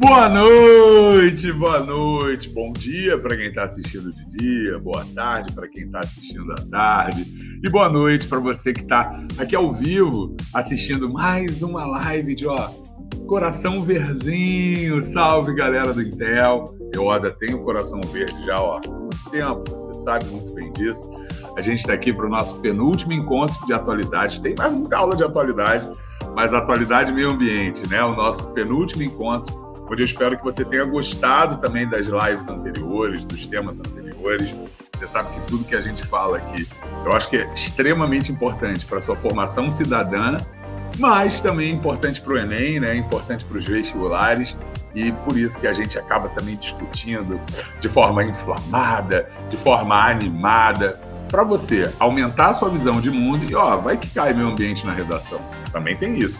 Boa noite, boa noite, bom dia para quem está assistindo de dia, boa tarde para quem está assistindo à tarde e boa noite para você que está aqui ao vivo assistindo mais uma live de ó coração verzinho. Salve galera do Intel, eu ainda tenho coração verde já ó há muito tempo, você sabe muito bem disso. A gente está aqui para o nosso penúltimo encontro de atualidade. Tem mais muita aula de atualidade, mas atualidade meio ambiente, né? O nosso penúltimo encontro onde eu espero que você tenha gostado também das lives anteriores, dos temas anteriores. Você sabe que tudo que a gente fala aqui, eu acho que é extremamente importante para a sua formação cidadã, mas também importante para o Enem, né? importante para os vestibulares, e por isso que a gente acaba também discutindo de forma inflamada, de forma animada, para você aumentar a sua visão de mundo e, ó, vai que cai meio ambiente na redação. Também tem isso.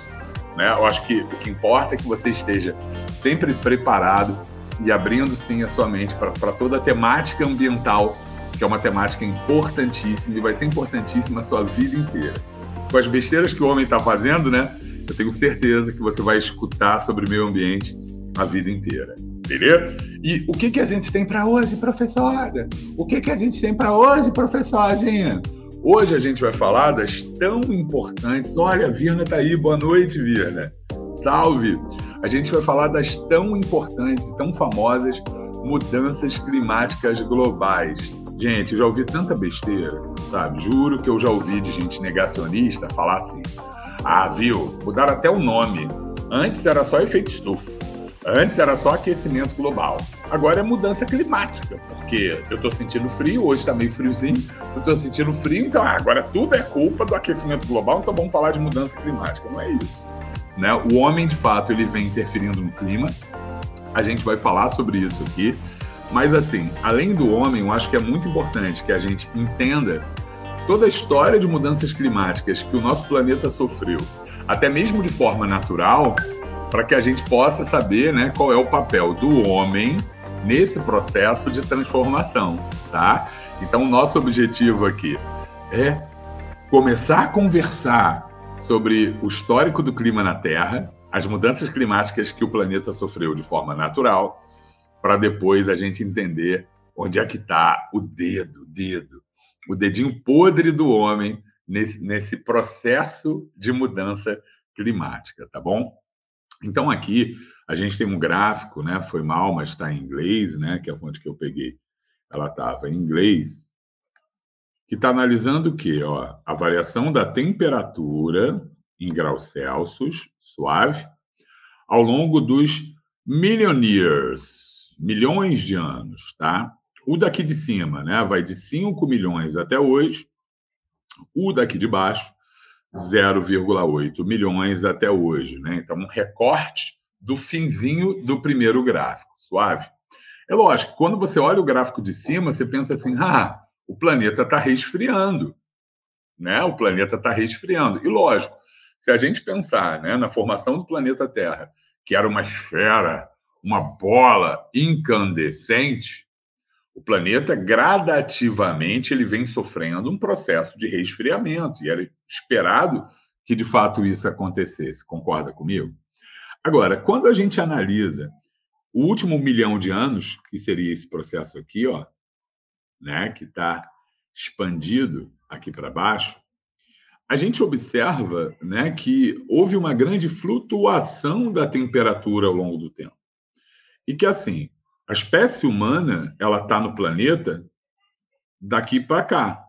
Né? Eu acho que o que importa é que você esteja sempre preparado e abrindo sim a sua mente para toda a temática ambiental, que é uma temática importantíssima e vai ser importantíssima a sua vida inteira. Com as besteiras que o homem está fazendo, né? Eu tenho certeza que você vai escutar sobre meio ambiente a vida inteira. Beleza? E o que, que a gente tem para hoje, professora? O que, que a gente tem para hoje, professorzinha? Hoje a gente vai falar das tão importantes. Olha, a Virna tá aí. Boa noite, Virna. Salve! A gente vai falar das tão importantes e tão famosas mudanças climáticas globais. Gente, eu já ouvi tanta besteira, sabe? Juro que eu já ouvi de gente negacionista falar assim: ah, viu? Mudaram até o nome. Antes era só efeito estufa. Antes era só aquecimento global. Agora é mudança climática, porque eu estou sentindo frio, hoje está meio friozinho, eu estou sentindo frio, então ah, agora tudo é culpa do aquecimento global, então vamos falar de mudança climática. Não é isso. Né? O homem, de fato, ele vem interferindo no clima. A gente vai falar sobre isso aqui. Mas, assim, além do homem, eu acho que é muito importante que a gente entenda toda a história de mudanças climáticas que o nosso planeta sofreu, até mesmo de forma natural, para que a gente possa saber né, qual é o papel do homem nesse processo de transformação, tá? Então, nosso objetivo aqui é começar a conversar sobre o histórico do clima na Terra, as mudanças climáticas que o planeta sofreu de forma natural, para depois a gente entender onde é que está o dedo, dedo, o dedinho podre do homem nesse, nesse processo de mudança climática, tá bom? Então, aqui a gente tem um gráfico, né? Foi mal, mas está em inglês, né? Que é a fonte que eu peguei. Ela estava em inglês, que está analisando o quê? Ó, a variação da temperatura em graus Celsius, suave, ao longo dos million years, milhões de anos, tá? O daqui de cima, né? Vai de 5 milhões até hoje. O daqui de baixo 0,8 milhões até hoje. Né? Então, um recorte do finzinho do primeiro gráfico, suave. É lógico, quando você olha o gráfico de cima, você pensa assim: ah, o planeta está resfriando. Né? O planeta está resfriando. E lógico, se a gente pensar né, na formação do planeta Terra, que era uma esfera, uma bola incandescente, o planeta gradativamente ele vem sofrendo um processo de resfriamento e era esperado que de fato isso acontecesse. Concorda comigo? Agora, quando a gente analisa o último milhão de anos, que seria esse processo aqui, ó, né, que está expandido aqui para baixo, a gente observa, né, que houve uma grande flutuação da temperatura ao longo do tempo e que assim a espécie humana, ela está no planeta daqui para cá.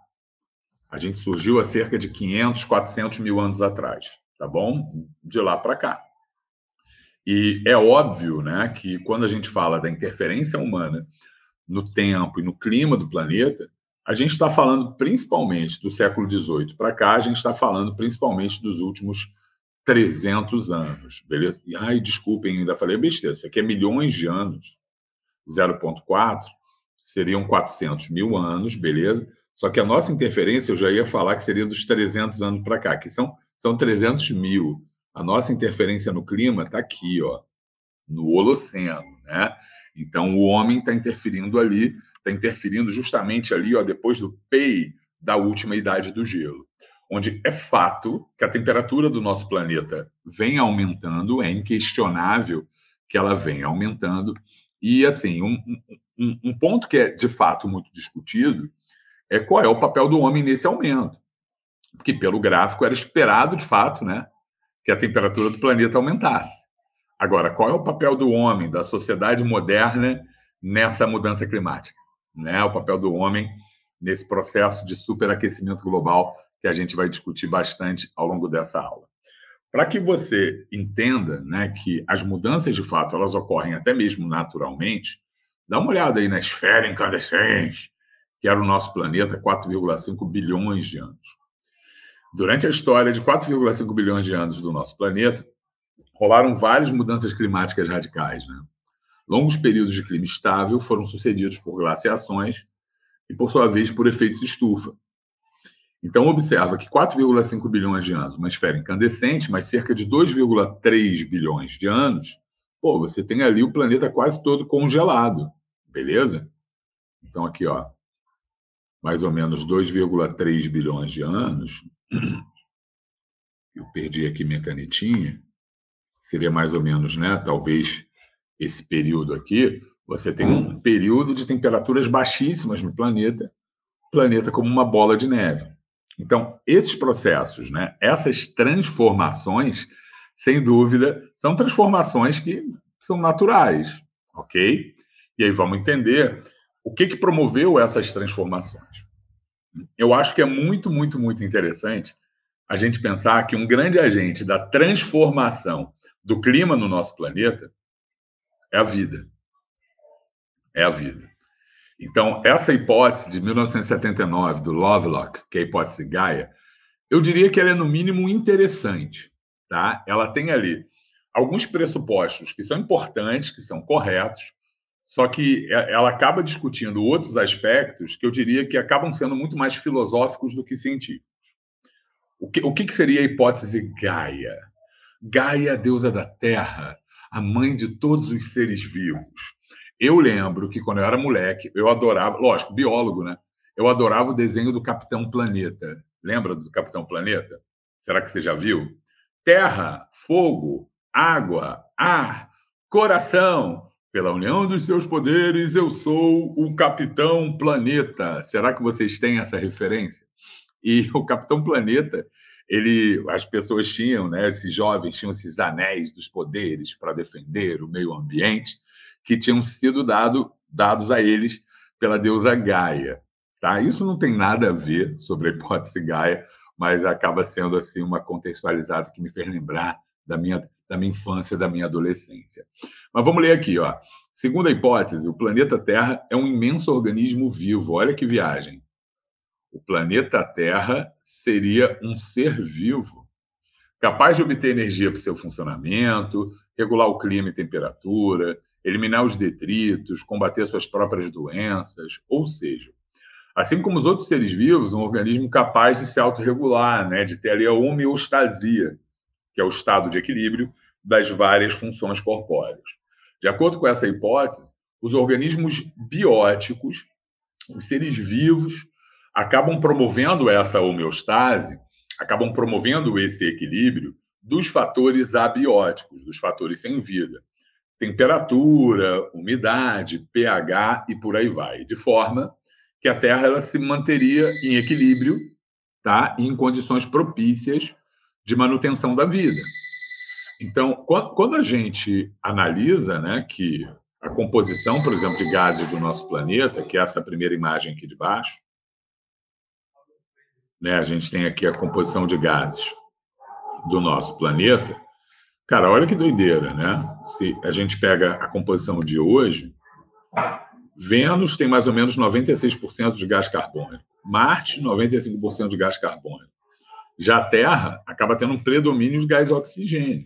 A gente surgiu há cerca de 500, 400 mil anos atrás, tá bom? De lá para cá. E é óbvio né, que quando a gente fala da interferência humana no tempo e no clima do planeta, a gente está falando principalmente do século XVIII para cá, a gente está falando principalmente dos últimos 300 anos, beleza? Ai, desculpem, ainda falei besteira, isso aqui é milhões de anos. 0,4 seriam 400 mil anos, beleza? Só que a nossa interferência, eu já ia falar que seria dos 300 anos para cá, que são, são 300 mil. A nossa interferência no clima está aqui, ó, no Holoceno, né? Então, o homem está interferindo ali, está interferindo justamente ali, ó, depois do PEI da última idade do gelo, onde é fato que a temperatura do nosso planeta vem aumentando, é inquestionável que ela vem aumentando. E, assim, um, um, um ponto que é de fato muito discutido é qual é o papel do homem nesse aumento. Porque, pelo gráfico, era esperado, de fato, né, que a temperatura do planeta aumentasse. Agora, qual é o papel do homem, da sociedade moderna, nessa mudança climática? Né? O papel do homem nesse processo de superaquecimento global que a gente vai discutir bastante ao longo dessa aula. Para que você entenda né, que as mudanças, de fato, elas ocorrem até mesmo naturalmente, dá uma olhada aí na esfera incandescente, que era o nosso planeta, 4,5 bilhões de anos. Durante a história de 4,5 bilhões de anos do nosso planeta, rolaram várias mudanças climáticas radicais. Né? Longos períodos de clima estável foram sucedidos por glaciações e, por sua vez, por efeitos de estufa, então, observa que 4,5 bilhões de anos, uma esfera incandescente, mas cerca de 2,3 bilhões de anos, pô, você tem ali o planeta quase todo congelado, beleza? Então, aqui, ó, mais ou menos 2,3 bilhões de anos. Eu perdi aqui minha canetinha. Seria mais ou menos, né? Talvez esse período aqui. Você tem um período de temperaturas baixíssimas no planeta, planeta como uma bola de neve. Então, esses processos, né, essas transformações, sem dúvida, são transformações que são naturais, ok? E aí vamos entender o que, que promoveu essas transformações. Eu acho que é muito, muito, muito interessante a gente pensar que um grande agente da transformação do clima no nosso planeta é a vida. É a vida. Então, essa hipótese de 1979 do Lovelock, que é a hipótese Gaia, eu diria que ela é no mínimo interessante, tá? Ela tem ali alguns pressupostos que são importantes, que são corretos, só que ela acaba discutindo outros aspectos que eu diria que acabam sendo muito mais filosóficos do que científicos. O que, o que seria a hipótese Gaia? Gaia, deusa da Terra, a mãe de todos os seres vivos. Eu lembro que quando eu era moleque, eu adorava, lógico, biólogo, né? Eu adorava o desenho do Capitão Planeta. Lembra do Capitão Planeta? Será que você já viu? Terra, fogo, água, ar, coração. Pela união dos seus poderes, eu sou o Capitão Planeta. Será que vocês têm essa referência? E o Capitão Planeta, ele, as pessoas tinham, né, esses jovens tinham esses anéis dos poderes para defender o meio ambiente que tinham sido dado, dados a eles pela deusa Gaia. Tá? Isso não tem nada a ver sobre a hipótese Gaia, mas acaba sendo assim uma contextualizada que me fez lembrar da minha, da minha infância, da minha adolescência. Mas vamos ler aqui, ó. Segundo a hipótese, o planeta Terra é um imenso organismo vivo. Olha que viagem. O planeta Terra seria um ser vivo, capaz de obter energia para seu funcionamento, regular o clima e temperatura, eliminar os detritos, combater suas próprias doenças, ou seja, assim como os outros seres vivos, um organismo capaz de se autorregular, né, de ter ali a homeostasia, que é o estado de equilíbrio das várias funções corpóreas. De acordo com essa hipótese, os organismos bióticos, os seres vivos, acabam promovendo essa homeostase, acabam promovendo esse equilíbrio dos fatores abióticos, dos fatores sem vida temperatura, umidade, pH e por aí vai, de forma que a Terra ela se manteria em equilíbrio, tá? em condições propícias de manutenção da vida. Então, quando a gente analisa né, que a composição, por exemplo, de gases do nosso planeta, que é essa primeira imagem aqui de baixo, né, a gente tem aqui a composição de gases do nosso planeta, Cara, olha que doideira, né? Se a gente pega a composição de hoje, Vênus tem mais ou menos 96% de gás carbônico, Marte, 95% de gás carbônico. Já a Terra acaba tendo um predomínio de gás oxigênio.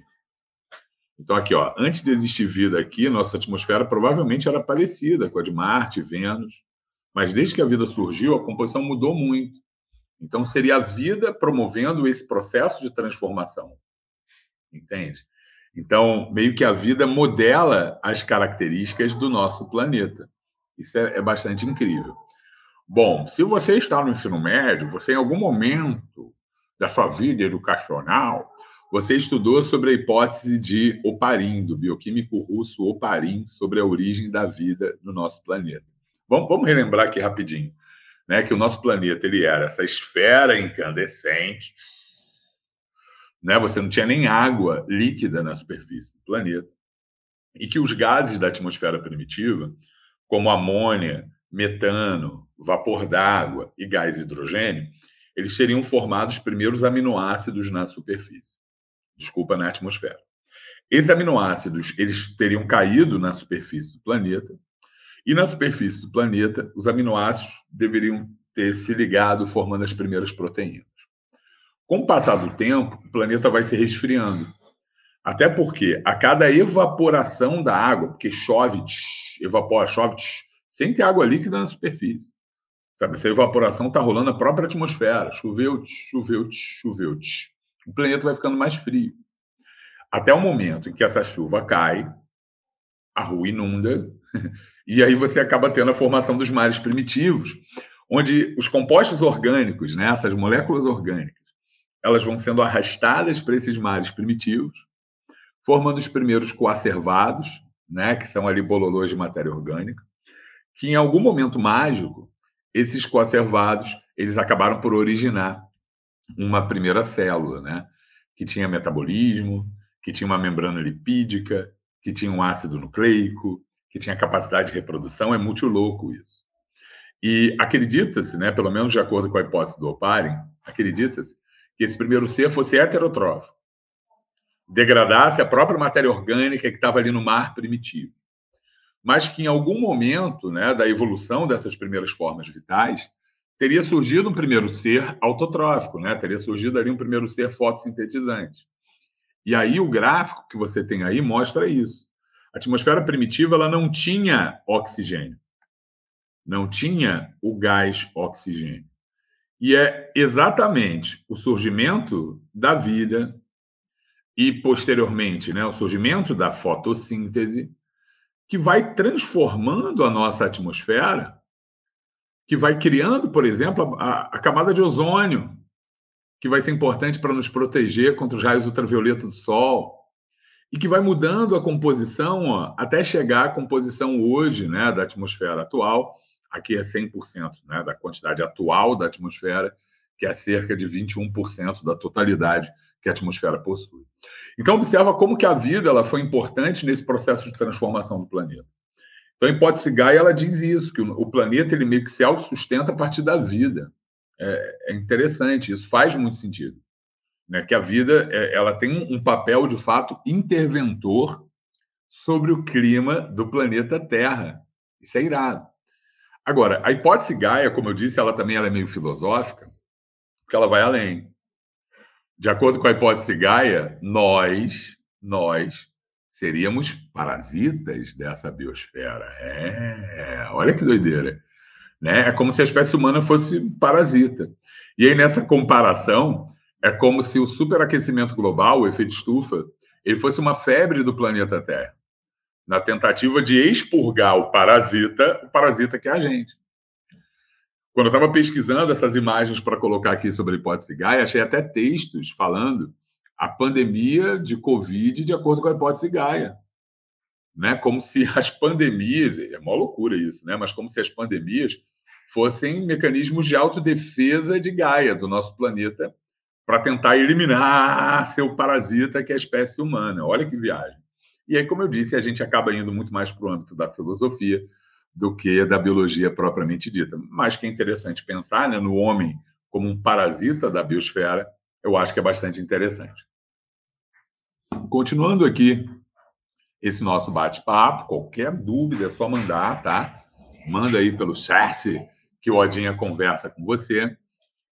Então, aqui, ó, antes de existir vida aqui, nossa atmosfera provavelmente era parecida com a de Marte, Vênus, mas desde que a vida surgiu, a composição mudou muito. Então, seria a vida promovendo esse processo de transformação. Entende? Então, meio que a vida modela as características do nosso planeta. Isso é, é bastante incrível. Bom, se você está no ensino médio, você em algum momento da sua vida educacional, Você estudou sobre a hipótese de Oparin, do bioquímico russo Oparin, sobre a origem da vida no nosso planeta. Vamos, vamos relembrar aqui rapidinho, né, que o nosso planeta ele era essa esfera incandescente, né, você não tinha nem água líquida na superfície do planeta, e que os gases da atmosfera primitiva, como amônia, metano, vapor d'água e gás hidrogênio, eles seriam formados primeiros aminoácidos na superfície desculpa, na atmosfera. Esses aminoácidos eles teriam caído na superfície do planeta e na superfície do planeta os aminoácidos deveriam ter se ligado formando as primeiras proteínas. Com o passar do tempo, o planeta vai se resfriando. Até porque a cada evaporação da água, porque chove, tch, evapora, chove, tch, sem ter água líquida na superfície. Sabe, essa evaporação está rolando na própria atmosfera. Choveu, tch, choveu, choveu. O planeta vai ficando mais frio. Até o momento em que essa chuva cai, a rua inunda, e aí você acaba tendo a formação dos mares primitivos, onde os compostos orgânicos, né, essas moléculas orgânicas, elas vão sendo arrastadas para esses mares primitivos, formando os primeiros coacervados, né, que são ali bololôs de matéria orgânica, que em algum momento mágico, esses coacervados, eles acabaram por originar uma primeira célula, né? Que tinha metabolismo, que tinha uma membrana lipídica, que tinha um ácido nucleico, que tinha capacidade de reprodução. É muito louco isso. E acredita-se, né, pelo menos de acordo com a hipótese do Oparin, acredita-se que esse primeiro ser fosse heterotrófico, degradasse a própria matéria orgânica que estava ali no mar primitivo. Mas que em algum momento né, da evolução dessas primeiras formas vitais, teria surgido um primeiro ser autotrófico, né? Teria surgido ali um primeiro ser fotossintetizante. E aí o gráfico que você tem aí mostra isso. A atmosfera primitiva ela não tinha oxigênio. Não tinha o gás oxigênio. E é exatamente o surgimento da vida e posteriormente, né, o surgimento da fotossíntese que vai transformando a nossa atmosfera que vai criando, por exemplo, a, a camada de ozônio, que vai ser importante para nos proteger contra os raios ultravioleta do Sol, e que vai mudando a composição ó, até chegar à composição hoje né, da atmosfera atual, aqui é 100% né, da quantidade atual da atmosfera, que é cerca de 21% da totalidade que a atmosfera possui. Então, observa como que a vida ela foi importante nesse processo de transformação do planeta. Então, a hipótese Gaia ela diz isso, que o planeta ele meio que se autossustenta a partir da vida. É, é interessante, isso faz muito sentido. Né? Que a vida é, ela tem um papel, de fato, interventor sobre o clima do planeta Terra. Isso é irado. Agora, a hipótese Gaia, como eu disse, ela também ela é meio filosófica, porque ela vai além. De acordo com a hipótese Gaia, nós, nós seríamos parasitas dessa biosfera. É, olha que doideira. Né? É como se a espécie humana fosse parasita. E aí, nessa comparação, é como se o superaquecimento global, o efeito estufa, ele fosse uma febre do planeta Terra, na tentativa de expurgar o parasita, o parasita que é a gente. Quando eu estava pesquisando essas imagens para colocar aqui sobre a hipótese Gaia, achei até textos falando a pandemia de Covid de acordo com a hipótese Gaia. Né? Como se as pandemias, é uma loucura isso, né? mas como se as pandemias fossem mecanismos de autodefesa de Gaia, do nosso planeta, para tentar eliminar seu parasita, que é a espécie humana. Olha que viagem. E aí, como eu disse, a gente acaba indo muito mais para o âmbito da filosofia do que da biologia propriamente dita. Mas que é interessante pensar né, no homem como um parasita da biosfera eu acho que é bastante interessante. Continuando aqui esse nosso bate-papo, qualquer dúvida é só mandar, tá? Manda aí pelo chat que o Odinha conversa com você.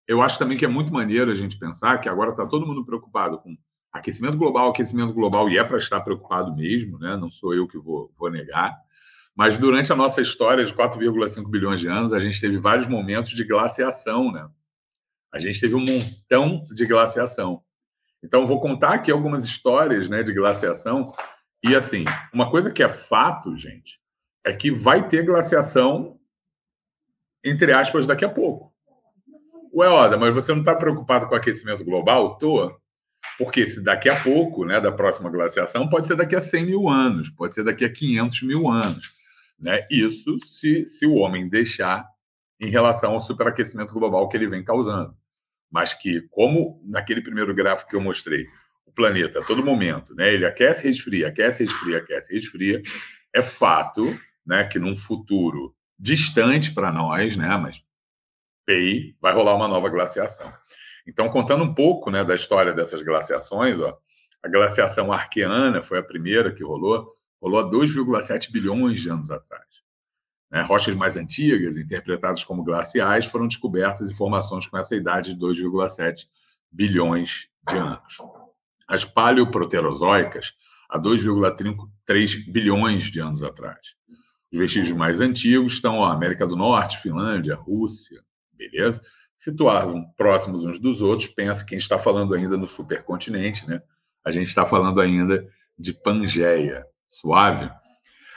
Eu acho também que é muito maneiro a gente pensar que agora está todo mundo preocupado com aquecimento global, aquecimento global, e é para estar preocupado mesmo, né? não sou eu que vou, vou negar. Mas durante a nossa história de 4,5 bilhões de anos, a gente teve vários momentos de glaciação, né? A gente teve um montão de glaciação. Então, vou contar aqui algumas histórias né, de glaciação. E, assim, uma coisa que é fato, gente, é que vai ter glaciação, entre aspas, daqui a pouco. Ué, Oda, mas você não está preocupado com aquecimento global? Tô. Porque se daqui a pouco, né, da próxima glaciação, pode ser daqui a 100 mil anos, pode ser daqui a 500 mil anos. Né? Isso se, se o homem deixar em relação ao superaquecimento global que ele vem causando. Mas que, como naquele primeiro gráfico que eu mostrei, o planeta a todo momento, né, ele aquece, resfria, aquece, resfria, aquece, resfria, é fato né, que num futuro distante para nós, né, mas PI, vai rolar uma nova glaciação. Então, contando um pouco né, da história dessas glaciações, ó, a glaciação arqueana foi a primeira que rolou, rolou há 2,7 bilhões de anos atrás. Né? Rochas mais antigas, interpretadas como glaciais, foram descobertas em formações com essa idade de 2,7 bilhões de anos. As paleoproterozoicas, há 2,3 bilhões de anos atrás. Os vestígios mais antigos estão ó, América do Norte, Finlândia, Rússia, beleza? Situados próximos uns dos outros, pensa que a gente está falando ainda no supercontinente, né? A gente está falando ainda de Pangeia, suave.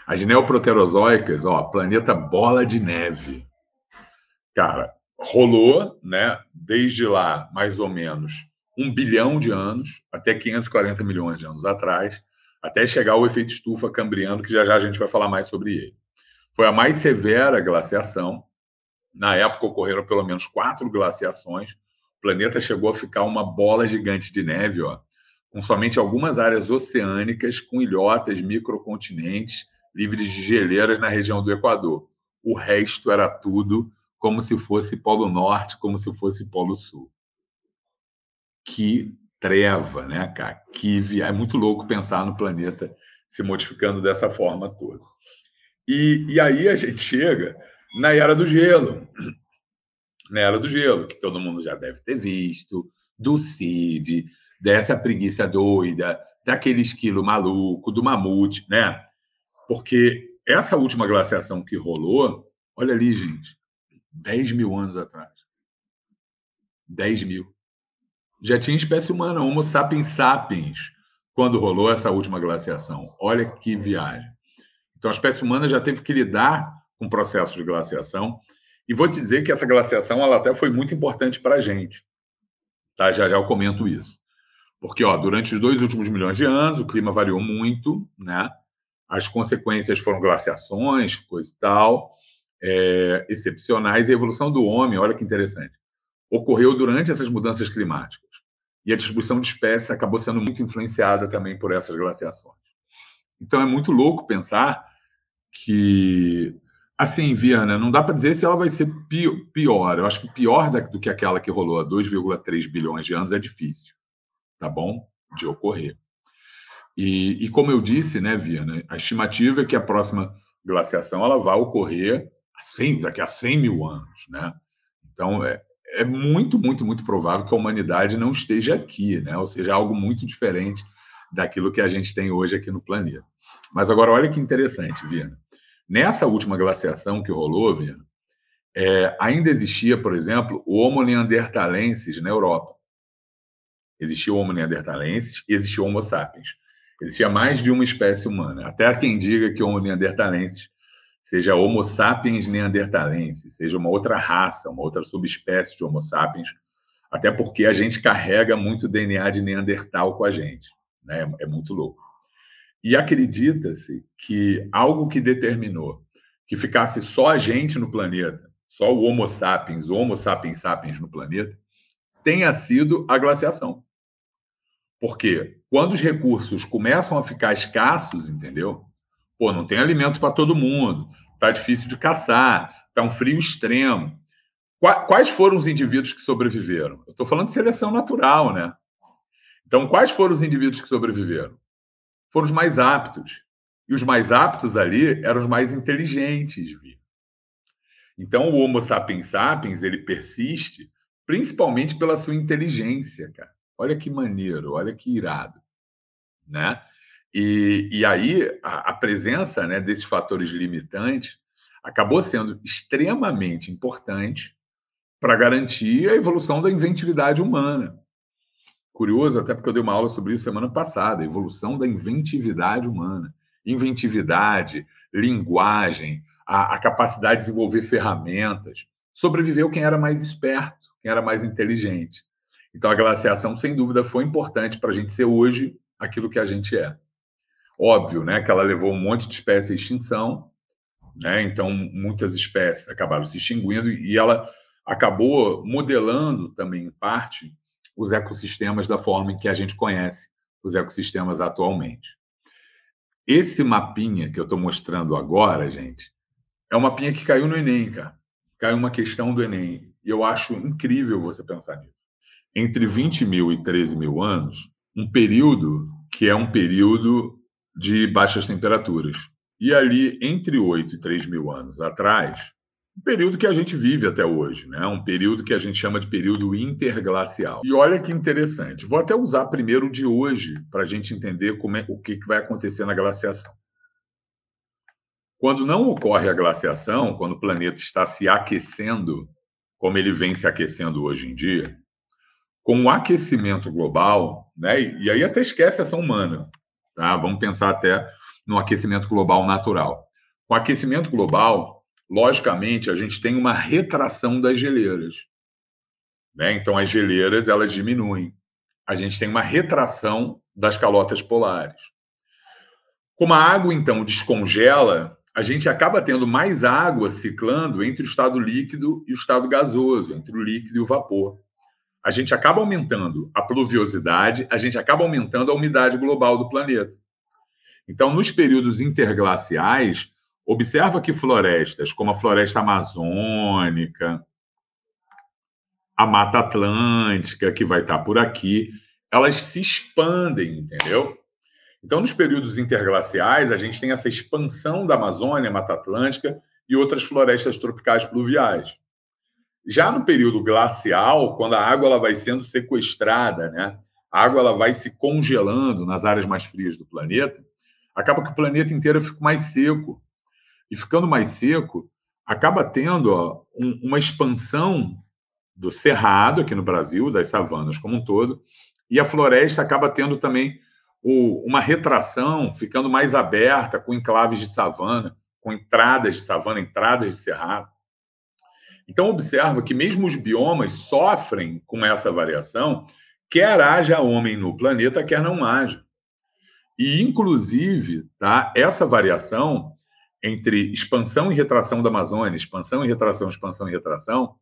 As neoproterozoicas, ó, planeta bola de neve. Cara, rolou, né, desde lá, mais ou menos, um bilhão de anos, até 540 milhões de anos atrás, até chegar ao efeito estufa cambriano, que já já a gente vai falar mais sobre ele. Foi a mais severa glaciação. Na época ocorreram pelo menos quatro glaciações. O planeta chegou a ficar uma bola gigante de neve, ó, com somente algumas áreas oceânicas, com ilhotas, microcontinentes, livres de geleiras na região do Equador. O resto era tudo como se fosse Polo Norte, como se fosse Polo Sul. Que treva, né, cara? Que é muito louco pensar no planeta se modificando dessa forma toda. E, e aí a gente chega na Era do Gelo. Na Era do Gelo, que todo mundo já deve ter visto, do Cid, dessa preguiça doida, daquele esquilo maluco, do mamute, né? Porque essa última glaciação que rolou, olha ali, gente, 10 mil anos atrás. 10 mil. Já tinha espécie humana, Homo sapiens sapiens, quando rolou essa última glaciação. Olha que viagem. Então, a espécie humana já teve que lidar com o processo de glaciação. E vou te dizer que essa glaciação ela até foi muito importante para a gente. Tá? Já já eu comento isso. Porque ó, durante os dois últimos milhões de anos, o clima variou muito, né? As consequências foram glaciações, coisa e tal, é, excepcionais. E a evolução do homem, olha que interessante, ocorreu durante essas mudanças climáticas. E a distribuição de espécies acabou sendo muito influenciada também por essas glaciações. Então é muito louco pensar que, assim, Viana, não dá para dizer se ela vai ser pior. Eu acho que pior do que aquela que rolou há 2,3 bilhões de anos é difícil, tá bom? De ocorrer. E, e, como eu disse, né, Viana, a estimativa é que a próxima glaciação ela vai ocorrer assim, daqui a 100 mil anos, né? Então, é, é muito, muito, muito provável que a humanidade não esteja aqui, né? Ou seja, algo muito diferente daquilo que a gente tem hoje aqui no planeta. Mas agora, olha que interessante, Viana. Nessa última glaciação que rolou, Viana, é, ainda existia, por exemplo, o Homo neanderthalensis na Europa. Existia o Homo neanderthalensis existia o Homo sapiens. Existia mais de uma espécie humana. Até quem diga que o neanderthalensis seja Homo sapiens neanderthalensis, seja uma outra raça, uma outra subespécie de Homo sapiens, até porque a gente carrega muito DNA de Neandertal com a gente. Né? É muito louco. E acredita-se que algo que determinou que ficasse só a gente no planeta, só o Homo sapiens, o Homo sapiens sapiens no planeta, tenha sido a glaciação. Porque quando os recursos começam a ficar escassos, entendeu? Pô, não tem alimento para todo mundo, tá difícil de caçar, tá um frio extremo. Quais foram os indivíduos que sobreviveram? Eu estou falando de seleção natural, né? Então, quais foram os indivíduos que sobreviveram? foram os mais aptos. E os mais aptos ali eram os mais inteligentes, vi. Então, o Homo sapiens sapiens, ele persiste principalmente pela sua inteligência, cara. Olha que maneiro, olha que irado, né? E, e aí, a, a presença né, desses fatores limitantes acabou sendo extremamente importante para garantir a evolução da inventividade humana. Curioso, até porque eu dei uma aula sobre isso semana passada, evolução da inventividade humana. Inventividade, linguagem, a, a capacidade de desenvolver ferramentas. Sobreviveu quem era mais esperto, quem era mais inteligente. Então, a glaciação, sem dúvida, foi importante para a gente ser hoje aquilo que a gente é. Óbvio, né, que ela levou um monte de espécies à extinção, né? Então, muitas espécies acabaram se extinguindo e ela acabou modelando também, em parte, os ecossistemas da forma em que a gente conhece os ecossistemas atualmente. Esse mapinha que eu estou mostrando agora, gente, é um mapinha que caiu no Enem, cara. Caiu uma questão do Enem. E eu acho incrível você pensar nisso. Entre 20 mil e 13 mil anos, um período que é um período de baixas temperaturas. E ali, entre 8 e 3 mil anos atrás, um período que a gente vive até hoje, né? um período que a gente chama de período interglacial. E olha que interessante, vou até usar primeiro o de hoje para a gente entender como é, o que, que vai acontecer na glaciação. Quando não ocorre a glaciação, quando o planeta está se aquecendo, como ele vem se aquecendo hoje em dia, com o aquecimento global, né? e aí até esquece ação humana, tá? vamos pensar até no aquecimento global natural. Com o aquecimento global, logicamente, a gente tem uma retração das geleiras. Né? Então, as geleiras elas diminuem. A gente tem uma retração das calotas polares. Como a água, então, descongela, a gente acaba tendo mais água ciclando entre o estado líquido e o estado gasoso, entre o líquido e o vapor. A gente acaba aumentando a pluviosidade, a gente acaba aumentando a umidade global do planeta. Então, nos períodos interglaciais, Observa que florestas, como a floresta amazônica, a Mata Atlântica, que vai estar por aqui, elas se expandem, entendeu? Então, nos períodos interglaciais, a gente tem essa expansão da Amazônia, Mata Atlântica e outras florestas tropicais pluviais. Já no período glacial, quando a água ela vai sendo sequestrada, né? a água ela vai se congelando nas áreas mais frias do planeta, acaba que o planeta inteiro fica mais seco e ficando mais seco, acaba tendo ó, um, uma expansão do cerrado aqui no Brasil, das savanas como um todo, e a floresta acaba tendo também o, uma retração, ficando mais aberta, com enclaves de savana, com entradas de savana, entradas de cerrado. Então, observa que mesmo os biomas sofrem com essa variação, quer haja homem no planeta, quer não haja. E, inclusive, tá, essa variação entre expansão e retração da Amazônia, expansão e retração, expansão e retração,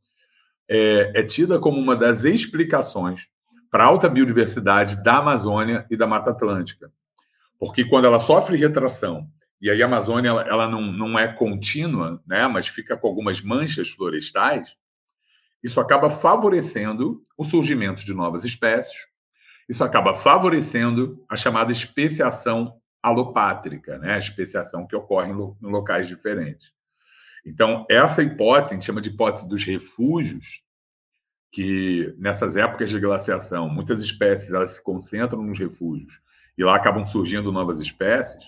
é, é tida como uma das explicações para a alta biodiversidade da Amazônia e da Mata Atlântica. Porque quando ela sofre retração, e aí a Amazônia ela, ela não, não é contínua, né, mas fica com algumas manchas florestais, isso acaba favorecendo o surgimento de novas espécies, isso acaba favorecendo a chamada especiação alopátrica, né? a especiação que ocorre em, lo, em locais diferentes. Então, essa hipótese, a gente chama de hipótese dos refúgios, que nessas épocas de glaciação, muitas espécies elas se concentram nos refúgios e lá acabam surgindo novas espécies,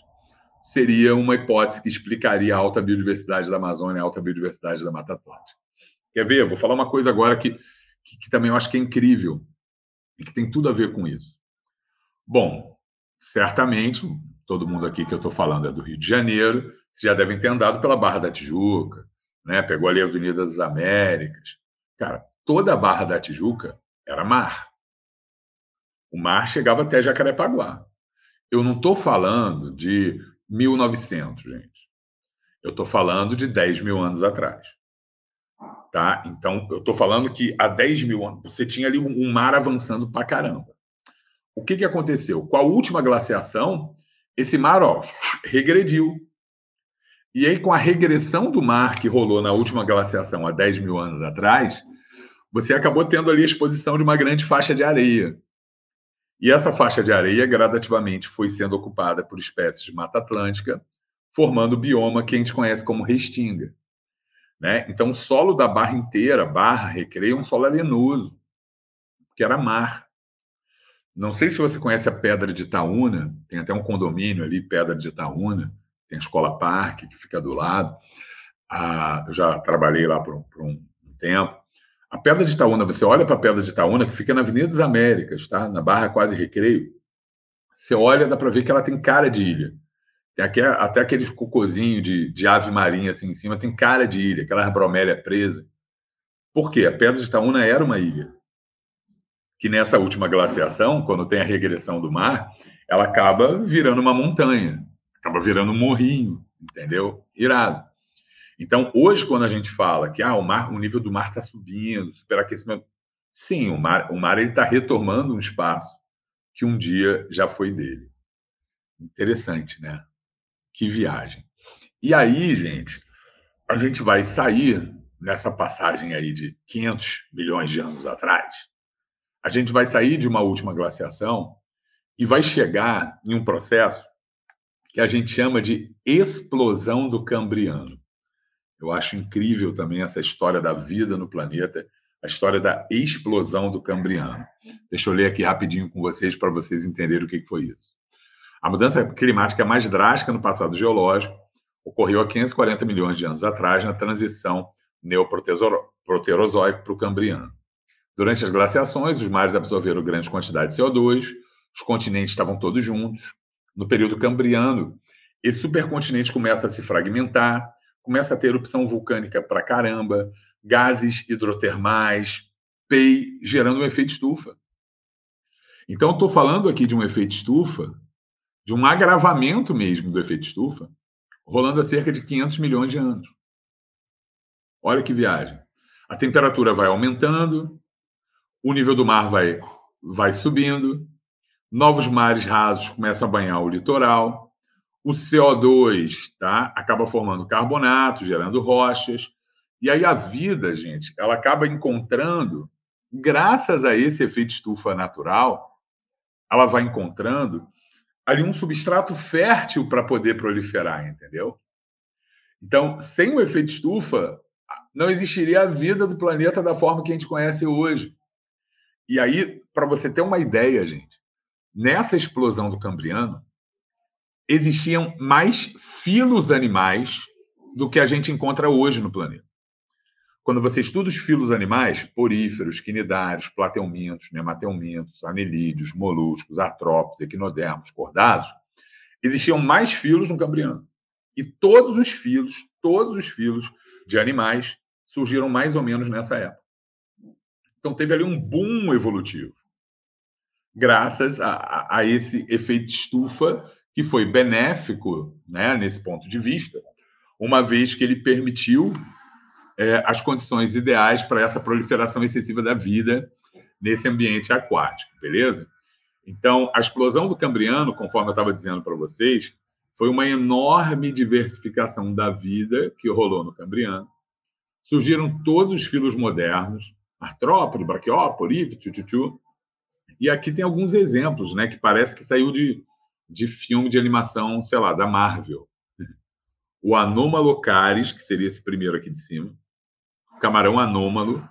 seria uma hipótese que explicaria a alta biodiversidade da Amazônia, a alta biodiversidade da Mata Atlântica. Quer ver? Vou falar uma coisa agora que, que, que também eu acho que é incrível e que tem tudo a ver com isso. Bom, certamente todo mundo aqui que eu estou falando é do Rio de Janeiro, vocês já devem ter andado pela Barra da Tijuca, né? pegou ali a Avenida das Américas. Cara, toda a Barra da Tijuca era mar. O mar chegava até Jacarepaguá. Eu não estou falando de 1900, gente. Eu estou falando de 10 mil anos atrás. Tá? Então, eu estou falando que há 10 mil anos você tinha ali um mar avançando para caramba. O que, que aconteceu? Com a última glaciação, esse mar ó, regrediu. E aí, com a regressão do mar que rolou na última glaciação há 10 mil anos atrás, você acabou tendo ali a exposição de uma grande faixa de areia. E essa faixa de areia gradativamente foi sendo ocupada por espécies de Mata Atlântica, formando o bioma que a gente conhece como restinga. Né? Então, o solo da barra inteira, barra, recreio, é um solo arenoso, que era mar. Não sei se você conhece a Pedra de Itaúna, tem até um condomínio ali, Pedra de Itaúna, tem a Escola Parque, que fica do lado. Ah, eu já trabalhei lá por, por um, tempo. A Pedra de Itaúna, você olha para a Pedra de Itaúna, que fica na Avenida das Américas, tá? na Barra Quase Recreio. Você olha, dá para ver que ela tem cara de ilha. Tem aqui, até aquele cocôzinho de, de ave marinha assim em cima, tem cara de ilha, aquela bromélia presa. Por quê? A Pedra de Itaúna era uma ilha que nessa última glaciação, quando tem a regressão do mar, ela acaba virando uma montanha, acaba virando um morrinho, entendeu? Irado. Então, hoje, quando a gente fala que ah, o, mar, o nível do mar está subindo, superaquecimento, sim, o mar, o mar está retomando um espaço que um dia já foi dele. Interessante, né? Que viagem. E aí, gente, a gente vai sair nessa passagem aí de 500 milhões de anos atrás. A gente vai sair de uma última glaciação e vai chegar em um processo que a gente chama de explosão do Cambriano. Eu acho incrível também essa história da vida no planeta, a história da explosão do Cambriano. Deixa eu ler aqui rapidinho com vocês para vocês entenderem o que foi isso. A mudança climática mais drástica no passado geológico ocorreu há 540 milhões de anos atrás, na transição neoproterozoico para o Cambriano. Durante as glaciações, os mares absorveram grande quantidade de CO2, os continentes estavam todos juntos. No período Cambriano, esse supercontinente começa a se fragmentar, começa a ter erupção vulcânica para caramba, gases hidrotermais, PEI, gerando um efeito estufa. Então, estou falando aqui de um efeito estufa, de um agravamento mesmo do efeito estufa, rolando há cerca de 500 milhões de anos. Olha que viagem. A temperatura vai aumentando, o nível do mar vai, vai subindo, novos mares rasos começam a banhar o litoral, o CO2 tá, acaba formando carbonato, gerando rochas, e aí a vida, gente, ela acaba encontrando, graças a esse efeito estufa natural, ela vai encontrando ali um substrato fértil para poder proliferar, entendeu? Então, sem o efeito estufa, não existiria a vida do planeta da forma que a gente conhece hoje. E aí, para você ter uma ideia, gente, nessa explosão do Cambriano, existiam mais filos animais do que a gente encontra hoje no planeta. Quando você estuda os filos animais, poríferos, quinidários, plateumintos, nemateumintos, anelídeos, moluscos, artrópodes, equinodermos, cordados, existiam mais filos no Cambriano. E todos os filos, todos os filos de animais surgiram mais ou menos nessa época. Então teve ali um boom evolutivo, graças a, a esse efeito estufa que foi benéfico, né, nesse ponto de vista, uma vez que ele permitiu é, as condições ideais para essa proliferação excessiva da vida nesse ambiente aquático, beleza? Então, a explosão do Cambriano, conforme eu estava dizendo para vocês, foi uma enorme diversificação da vida que rolou no Cambriano. Surgiram todos os filos modernos, artrópode, braquiópode, tchutchu. E aqui tem alguns exemplos, né, que parece que saiu de, de filme de animação, sei lá, da Marvel. O Anomalocaris, que seria esse primeiro aqui de cima, camarão anômalo,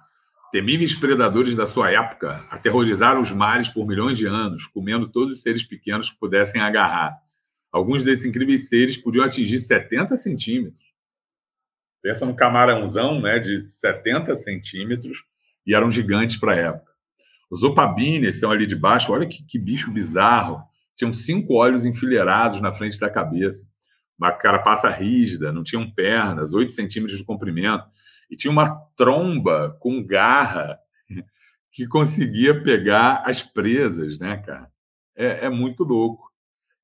temíveis predadores da sua época, aterrorizaram os mares por milhões de anos, comendo todos os seres pequenos que pudessem agarrar. Alguns desses incríveis seres podiam atingir 70 centímetros. Pensa no camarãozão né, de 70 centímetros e eram gigantes para a época. Os opabines são ali de baixo, olha que, que bicho bizarro. Tinham cinco olhos enfileirados na frente da cabeça. Uma carapaça rígida, não tinham pernas, 8 centímetros de comprimento e tinha uma tromba com garra que conseguia pegar as presas, né, cara? É, é muito louco.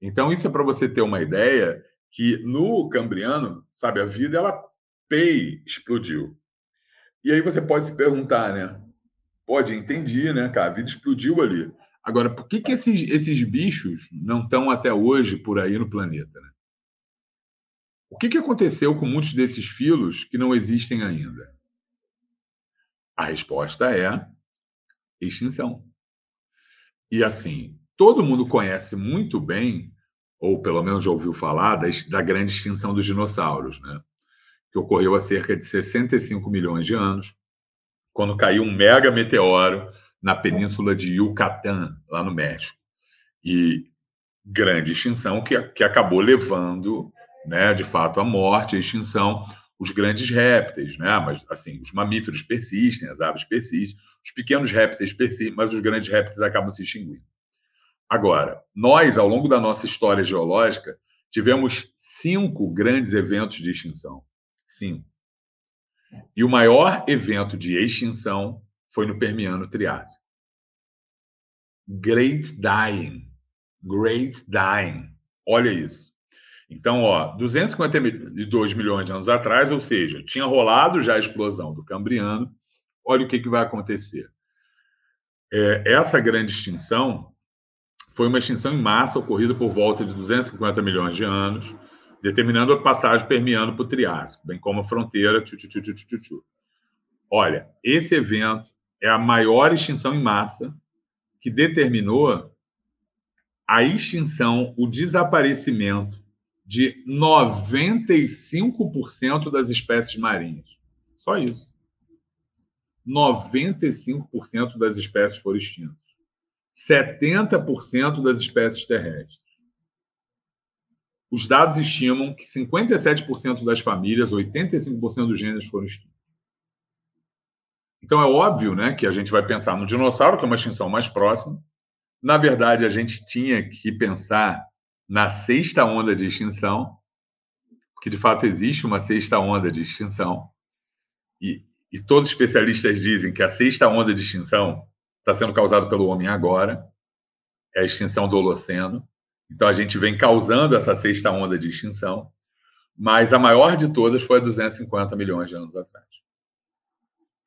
Então, isso é para você ter uma ideia que no Cambriano, sabe, a vida, ela pei, explodiu. E aí você pode se perguntar, né? Pode, entendi, né, cara? A vida explodiu ali. Agora, por que, que esses, esses bichos não estão até hoje por aí no planeta, né? O que, que aconteceu com muitos desses filos que não existem ainda? A resposta é extinção. E assim, todo mundo conhece muito bem, ou pelo menos já ouviu falar, da grande extinção dos dinossauros, né? que ocorreu há cerca de 65 milhões de anos, quando caiu um mega meteoro na península de Yucatán, lá no México. E grande extinção que, que acabou levando né, de fato, a morte, a extinção, os grandes répteis, né? Mas assim, os mamíferos persistem, as aves persistem, os pequenos répteis persistem, mas os grandes répteis acabam se extinguindo. Agora, nós, ao longo da nossa história geológica, tivemos cinco grandes eventos de extinção. Cinco. E o maior evento de extinção foi no Permiano Triásico. Great Dying. Great Dying. Olha isso. Então, ó, 252 milhões de anos atrás, ou seja, tinha rolado já a explosão do Cambriano. Olha o que, que vai acontecer. É, essa grande extinção foi uma extinção em massa ocorrida por volta de 250 milhões de anos, determinando a passagem permeando para o Triássico, bem como a fronteira. Olha, esse evento é a maior extinção em massa que determinou a extinção, o desaparecimento de 95% das espécies marinhas. Só isso. 95% das espécies foram extintas. 70% das espécies terrestres. Os dados estimam que 57% das famílias, 85% dos gêneros foram extintos. Então é óbvio né, que a gente vai pensar no dinossauro, que é uma extinção mais próxima. Na verdade, a gente tinha que pensar na sexta onda de extinção, que de fato existe uma sexta onda de extinção. E, e todos os especialistas dizem que a sexta onda de extinção está sendo causada pelo homem agora, é a extinção do Holoceno. Então a gente vem causando essa sexta onda de extinção, mas a maior de todas foi há 250 milhões de anos atrás.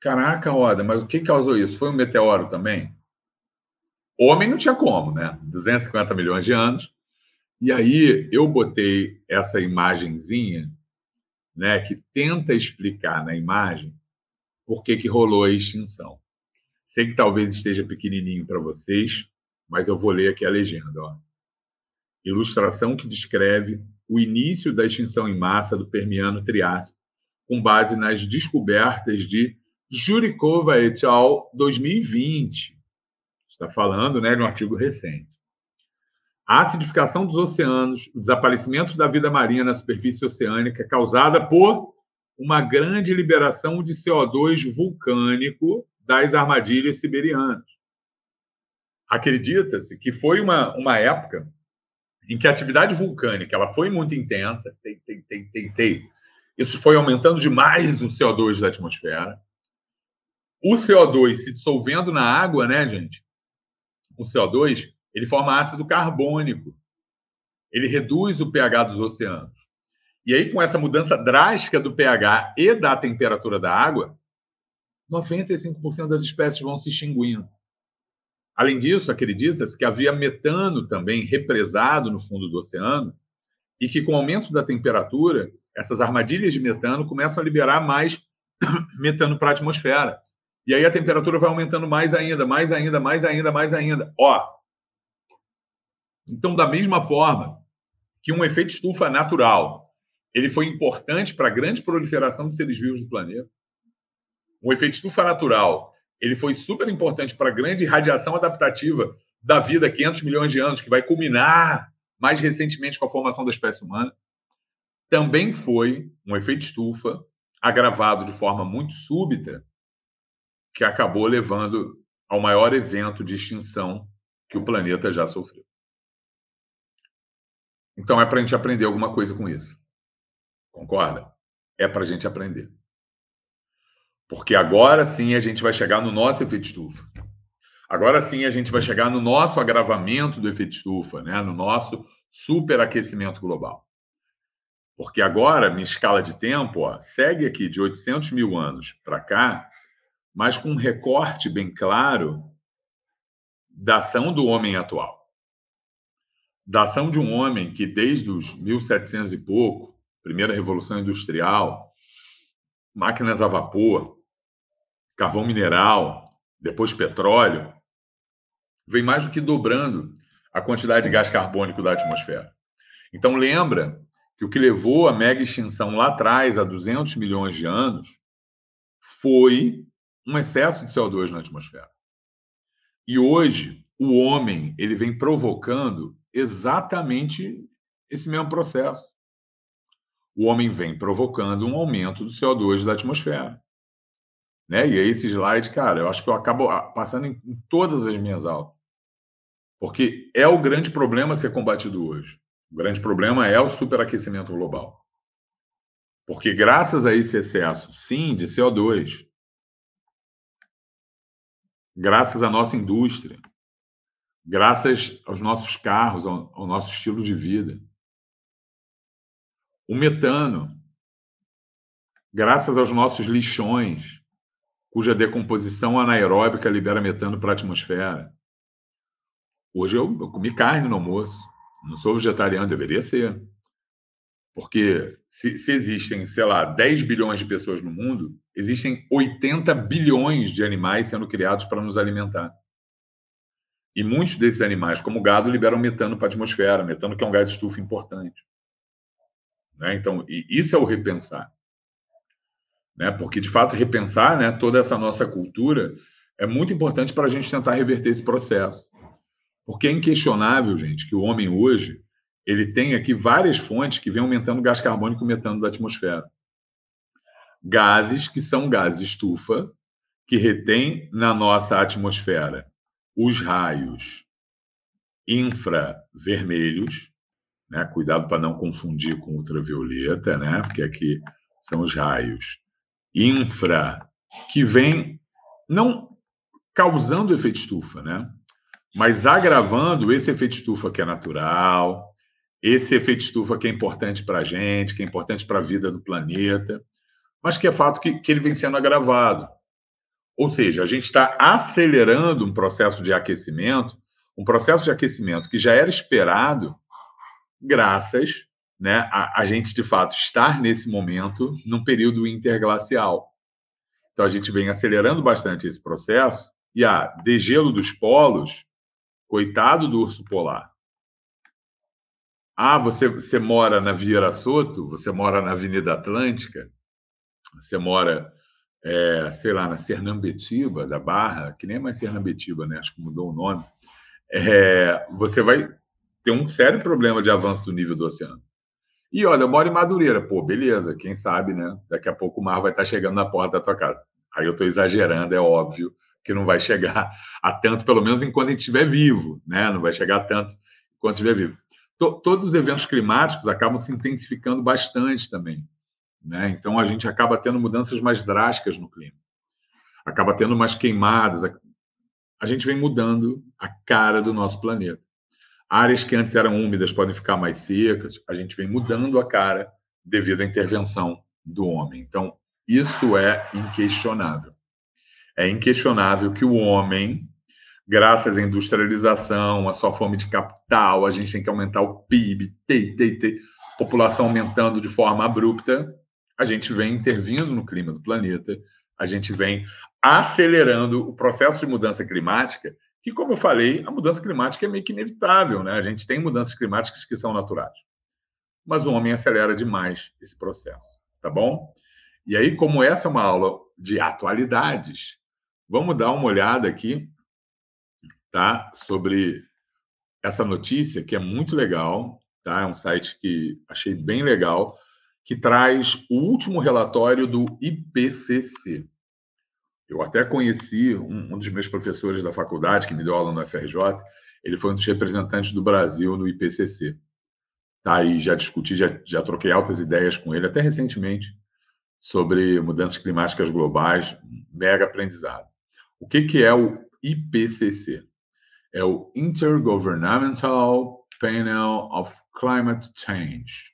Caraca, Roda, mas o que causou isso? Foi um meteoro também? Homem não tinha como, né? 250 milhões de anos. E aí eu botei essa imagenzinha, né, que tenta explicar na imagem por que, que rolou a extinção. Sei que talvez esteja pequenininho para vocês, mas eu vou ler aqui a legenda. Ó. Ilustração que descreve o início da extinção em massa do Permiano Triássico, com base nas descobertas de Jurikova et al. 2020. Está falando né, de um artigo recente. A acidificação dos oceanos, o desaparecimento da vida marinha na superfície oceânica causada por uma grande liberação de CO2 vulcânico das armadilhas siberianas. Acredita-se que foi uma, uma época em que a atividade vulcânica ela foi muito intensa, tem, tem, tem, tem, tem. Isso foi aumentando demais o CO2 da atmosfera o CO2 se dissolvendo na água, né, gente? O CO2, ele forma ácido carbônico. Ele reduz o pH dos oceanos. E aí, com essa mudança drástica do pH e da temperatura da água, 95% das espécies vão se extinguindo. Além disso, acredita-se que havia metano também represado no fundo do oceano e que, com o aumento da temperatura, essas armadilhas de metano começam a liberar mais metano para a atmosfera. E aí a temperatura vai aumentando mais ainda, mais ainda, mais ainda, mais ainda. Ó. Então, da mesma forma que um efeito estufa natural, ele foi importante para a grande proliferação de seres vivos do planeta. Um efeito estufa natural, ele foi super importante para a grande radiação adaptativa da vida 500 milhões de anos, que vai culminar mais recentemente com a formação da espécie humana. Também foi um efeito estufa agravado de forma muito súbita que acabou levando ao maior evento de extinção que o planeta já sofreu. Então é para a gente aprender alguma coisa com isso. Concorda? É para a gente aprender. Porque agora sim a gente vai chegar no nosso efeito estufa. Agora sim a gente vai chegar no nosso agravamento do efeito estufa, né? no nosso superaquecimento global. Porque agora, minha escala de tempo, ó, segue aqui de 800 mil anos para cá, mas com um recorte bem claro da ação do homem atual. Da ação de um homem que, desde os 1700 e pouco, primeira revolução industrial, máquinas a vapor, carvão mineral, depois petróleo, vem mais do que dobrando a quantidade de gás carbônico da atmosfera. Então, lembra que o que levou a mega extinção lá atrás, há 200 milhões de anos, foi um excesso de CO2 na atmosfera. E hoje, o homem ele vem provocando exatamente esse mesmo processo. O homem vem provocando um aumento do CO2 da atmosfera. Né? E aí, esse slide, cara, eu acho que eu acabo passando em, em todas as minhas aulas. Porque é o grande problema a ser combatido hoje. O grande problema é o superaquecimento global. Porque graças a esse excesso, sim, de CO2, graças à nossa indústria, graças aos nossos carros, ao, ao nosso estilo de vida. O metano, graças aos nossos lixões, cuja decomposição anaeróbica libera metano para a atmosfera. Hoje eu, eu comi carne no almoço. Não sou vegetariano, deveria ser. Porque se, se, existem, sei lá, 10 bilhões de pessoas no mundo, existem 80 bilhões de animais sendo criados para nos alimentar. E muitos desses animais, como o gado, liberam metano para a atmosfera, metano que é um gás estufa importante. Né? Então, isso é o repensar. Né? Porque, de fato, repensar né, toda essa nossa cultura é muito importante para a gente tentar reverter esse processo. Porque é inquestionável, gente, que o homem hoje ele tem aqui várias fontes que vêm aumentando o gás carbônico e o metano da atmosfera. Gases que são gases estufa, que retém na nossa atmosfera os raios infravermelhos, né? Cuidado para não confundir com ultravioleta, né? Porque aqui são os raios infra que vêm não causando efeito estufa, né? Mas agravando esse efeito estufa que é natural, esse efeito estufa que é importante para a gente, que é importante para a vida do planeta, mas que é fato que, que ele vem sendo agravado. Ou seja, a gente está acelerando um processo de aquecimento, um processo de aquecimento que já era esperado, graças né, a, a gente, de fato, estar nesse momento num período interglacial. Então, a gente vem acelerando bastante esse processo, e a degelo dos polos, coitado do urso polar, ah, você, você mora na Vieira Soto, você mora na Avenida Atlântica, você mora, é, sei lá, na Sernambetiba da Barra, que nem é mais Sernambetiba, né? Acho que mudou o nome. É, você vai ter um sério problema de avanço do nível do oceano. E olha, eu moro em Madureira, pô, beleza, quem sabe, né? Daqui a pouco o mar vai estar chegando na porta da tua casa. Aí eu estou exagerando, é óbvio que não vai chegar a tanto, pelo menos enquanto a gente estiver vivo, né? Não vai chegar a tanto enquanto estiver vivo to, todos os eventos climáticos acabam se intensificando bastante também. Né? Então, a gente acaba tendo mudanças mais drásticas no clima. Acaba tendo mais queimadas. A, a gente vem mudando a cara do nosso planeta. Áreas que antes eram úmidas podem ficar mais secas. A gente vem mudando a cara devido à intervenção do homem. Então, isso é inquestionável. É inquestionável que o homem graças à industrialização, à sua fome de capital, a gente tem que aumentar o PIB, ter, ter, ter, população aumentando de forma abrupta, a gente vem intervindo no clima do planeta, a gente vem acelerando o processo de mudança climática, que, como eu falei, a mudança climática é meio que inevitável, né? A gente tem mudanças climáticas que são naturais. Mas o homem acelera demais esse processo, tá bom? E aí, como essa é uma aula de atualidades, vamos dar uma olhada aqui tá? Sobre essa notícia que é muito legal, tá? É um site que achei bem legal, que traz o último relatório do IPCC. Eu até conheci um, um dos meus professores da faculdade que me deu aula no FRJ. Ele foi um dos representantes do Brasil no IPCC. Tá? E já discuti, já, já troquei altas ideias com ele, até recentemente, sobre mudanças climáticas globais, mega aprendizado. O que, que é o IPCC? É o Intergovernmental Panel of Climate Change,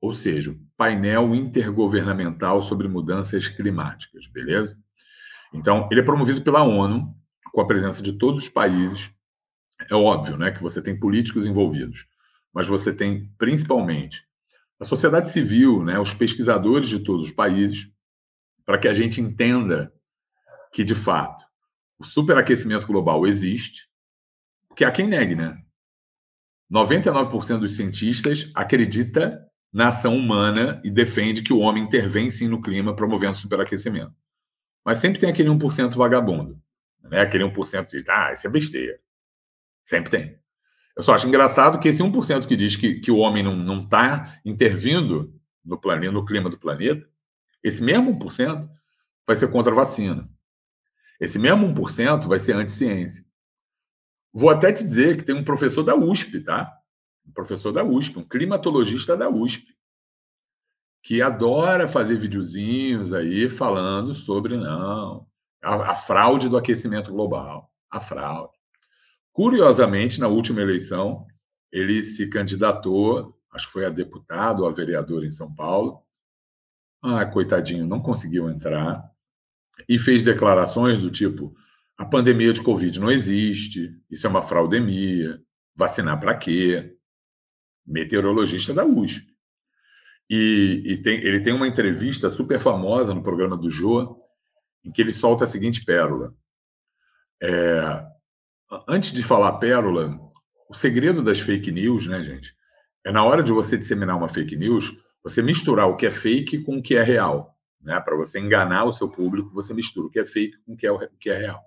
ou seja, o painel intergovernamental sobre mudanças climáticas, beleza? Então, ele é promovido pela ONU, com a presença de todos os países. É óbvio, né, que você tem políticos envolvidos, mas você tem principalmente a sociedade civil, né, os pesquisadores de todos os países, para que a gente entenda que, de fato, o superaquecimento global existe, porque há quem negue, né? 99% dos cientistas acredita na ação humana e defende que o homem intervém sim no clima promovendo superaquecimento. Mas sempre tem aquele 1% vagabundo, né? Aquele 1% de, ah, isso é besteira. Sempre tem. Eu só acho engraçado que esse 1% que diz que, que o homem não está intervindo no planeta, no clima do planeta, esse mesmo 1% vai ser contra a vacina. Esse mesmo 1% vai ser anti-ciência. Vou até te dizer que tem um professor da USP, tá? Um professor da USP, um climatologista da USP, que adora fazer videozinhos aí falando sobre não a, a fraude do aquecimento global, a fraude. Curiosamente, na última eleição, ele se candidatou, acho que foi a deputado ou a vereador em São Paulo. Ah, coitadinho, não conseguiu entrar e fez declarações do tipo: a pandemia de Covid não existe, isso é uma fraudemia, vacinar para quê? Meteorologista da USP. E, e tem, ele tem uma entrevista super famosa no programa do Jô, em que ele solta a seguinte pérola. É, antes de falar pérola, o segredo das fake news, né, gente, é na hora de você disseminar uma fake news, você misturar o que é fake com o que é real. Né? Para você enganar o seu público, você mistura o que é fake com o que é, o que é real.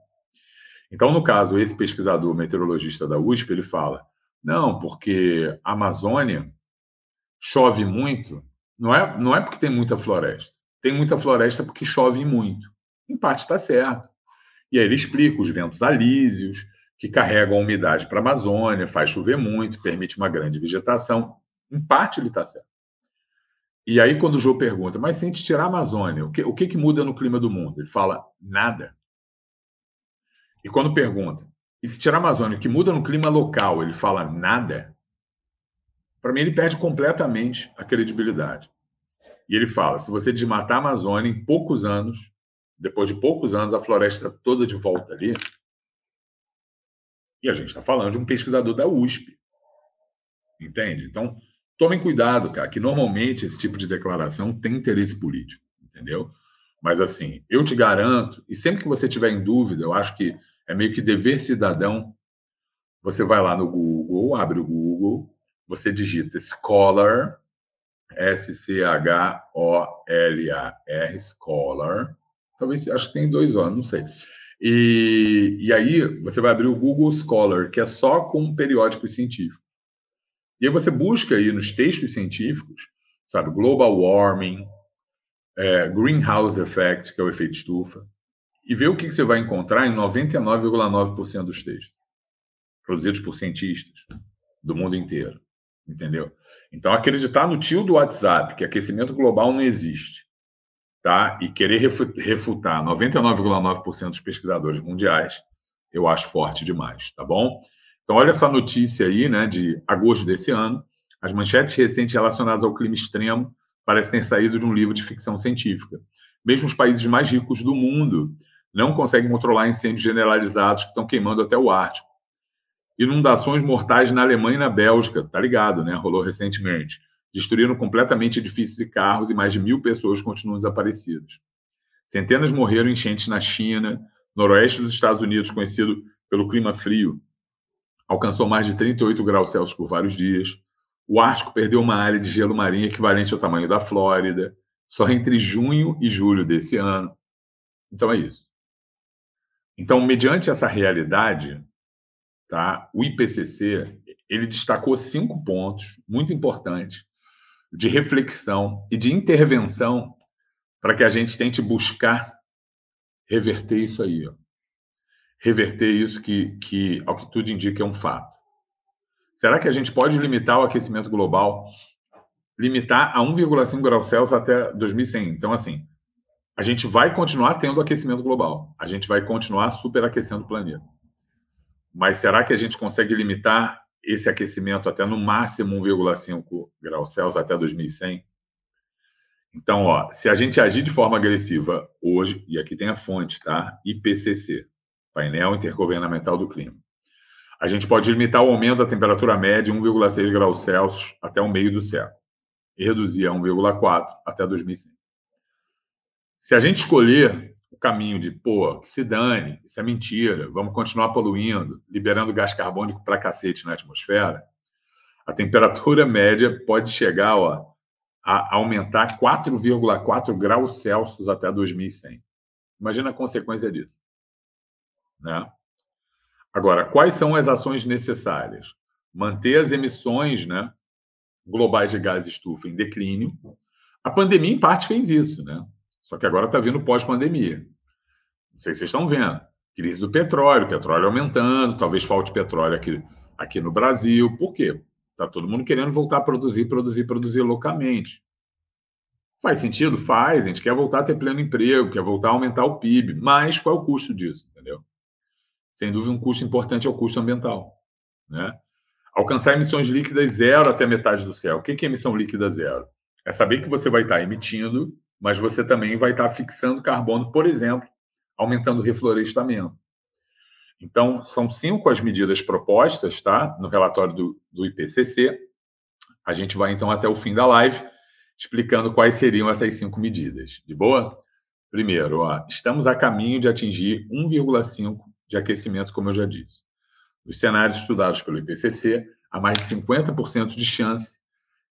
Então, no caso, esse pesquisador meteorologista da USP, ele fala: não, porque a Amazônia chove muito, não é, não é porque tem muita floresta. Tem muita floresta porque chove muito. Em parte está certo. E aí ele explica os ventos alísios, que carregam a umidade para a Amazônia, faz chover muito, permite uma grande vegetação. Em parte ele está certo. E aí, quando o João pergunta, mas se a gente tirar a Amazônia, o que, o que, que muda no clima do mundo? Ele fala, nada. E quando pergunta, e se tirar a Amazônia, que muda no clima local? Ele fala, nada. Para mim, ele perde completamente a credibilidade. E ele fala, se você desmatar a Amazônia em poucos anos, depois de poucos anos, a floresta toda de volta ali, e a gente está falando de um pesquisador da USP. Entende? Então, tomem cuidado, cara, que normalmente esse tipo de declaração tem interesse político, entendeu? Mas assim, eu te garanto, e sempre que você tiver em dúvida, eu acho que é meio que dever cidadão, você vai lá no Google, abre o Google, você digita Scholar, S-C-H-O-L-A-R, Scholar, talvez, acho que tem dois anos, não sei. E, e aí você vai abrir o Google Scholar, que é só com periódicos científicos. E aí você busca aí nos textos científicos, sabe, global warming, é, greenhouse effect, que é o efeito estufa, e vê o que você vai encontrar em 99,9% dos textos produzidos por cientistas do mundo inteiro, entendeu? Então acreditar no tio do WhatsApp que aquecimento global não existe, tá? E querer refutar 99,9% dos pesquisadores mundiais, eu acho forte demais, tá bom? Então, olha essa notícia aí, né, de agosto desse ano. As manchetes recentes relacionadas ao clima extremo parecem ter saído de um livro de ficção científica. Mesmo os países mais ricos do mundo não conseguem controlar incêndios generalizados que estão queimando até o Ártico. Inundações mortais na Alemanha e na Bélgica, tá ligado, né? Rolou recentemente. Destruíram completamente edifícios e carros e mais de mil pessoas continuam desaparecidas. Centenas morreram em enchentes na China, noroeste dos Estados Unidos, conhecido pelo clima frio, alcançou mais de 38 graus Celsius por vários dias. O Ártico perdeu uma área de gelo marinho equivalente ao tamanho da Flórida, só entre junho e julho desse ano. Então é isso. Então, mediante essa realidade, tá, o IPCC ele destacou cinco pontos muito importantes de reflexão e de intervenção para que a gente tente buscar reverter isso aí. Ó reverter isso que, que, ao que tudo indica, é um fato. Será que a gente pode limitar o aquecimento global, limitar a 1,5 graus Celsius até 2100? Então, assim, a gente vai continuar tendo aquecimento global, a gente vai continuar superaquecendo o planeta. Mas será que a gente consegue limitar esse aquecimento até no máximo 1,5 graus Celsius até 2100? Então, ó, se a gente agir de forma agressiva hoje, e aqui tem a fonte, tá? IPCC, painel intergovernamental do clima. A gente pode limitar o aumento da temperatura média em 1,6 graus Celsius até o meio do século e reduzir a 1,4 até 2100. Se a gente escolher o caminho de, pô, que se dane, isso é mentira, vamos continuar poluindo, liberando gás carbônico para cacete na atmosfera, a temperatura média pode chegar ó, a aumentar 4,4 graus Celsius até 2100. Imagina a consequência disso. Né? Agora, quais são as ações necessárias? Manter as emissões né, globais de gás estufa em declínio. A pandemia, em parte, fez isso, né? Só que agora está vindo pós-pandemia. Não sei se vocês estão vendo. Crise do petróleo, petróleo aumentando, talvez falte petróleo aqui, aqui no Brasil. Por quê? Está todo mundo querendo voltar a produzir, produzir, produzir loucamente. Faz sentido? Faz. A gente quer voltar a ter pleno emprego, quer voltar a aumentar o PIB. Mas qual é o custo disso? Entendeu? Sem dúvida, um custo importante é o custo ambiental. Né? Alcançar emissões líquidas zero até metade do céu. O que é emissão líquida zero? É saber que você vai estar emitindo, mas você também vai estar fixando carbono, por exemplo, aumentando o reflorestamento. Então, são cinco as medidas propostas, tá? No relatório do, do IPCC. A gente vai, então, até o fim da live, explicando quais seriam essas cinco medidas. De boa? Primeiro, ó, estamos a caminho de atingir 1,5 de aquecimento, como eu já disse. Nos cenários estudados pelo IPCC, há mais de 50% de chance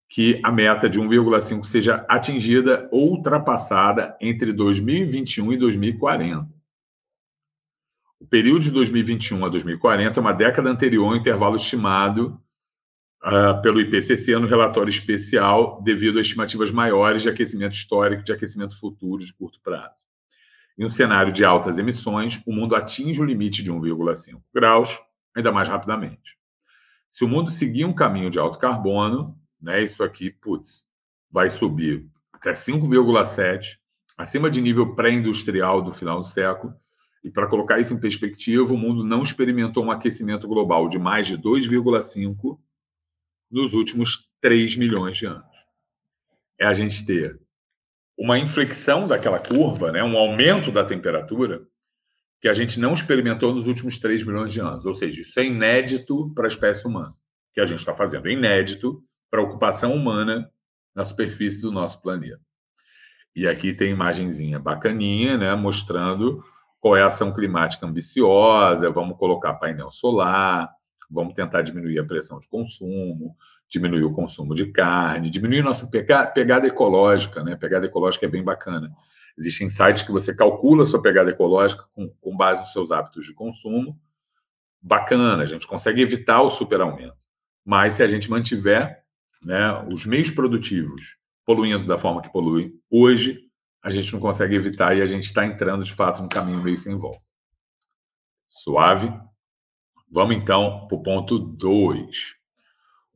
que a meta de 1,5 seja atingida ou ultrapassada entre 2021 e 2040. O período de 2021 a 2040 é uma década anterior ao intervalo estimado uh, pelo IPCC no relatório especial, devido a estimativas maiores de aquecimento histórico e de aquecimento futuro de curto prazo. Em um cenário de altas emissões, o mundo atinge o limite de 1,5 graus ainda mais rapidamente. Se o mundo seguir um caminho de alto carbono, né, isso aqui, putz, vai subir até 5,7, acima de nível pré-industrial do final do século, e para colocar isso em perspectiva, o mundo não experimentou um aquecimento global de mais de 2,5 nos últimos 3 milhões de anos. É a gente ter uma inflexão daquela curva, né, um aumento da temperatura, que a gente não experimentou nos últimos 3 milhões de anos. Ou seja, isso é inédito para a espécie humana, que a gente está fazendo. É inédito para a ocupação humana na superfície do nosso planeta. E aqui tem imagenzinha bacaninha, né, mostrando qual é a ação climática ambiciosa, vamos colocar painel solar, vamos tentar diminuir a pressão de consumo, diminuir o consumo de carne, diminuir nossa pegada ecológica, né? Pegada ecológica é bem bacana. Existem sites que você calcula a sua pegada ecológica com, com base nos seus hábitos de consumo. Bacana, a gente consegue evitar o superaumento. Mas se a gente mantiver né, os meios produtivos poluindo da forma que polui hoje, a gente não consegue evitar e a gente está entrando, de fato, num caminho meio sem volta. Suave? Vamos, então, para o ponto 2.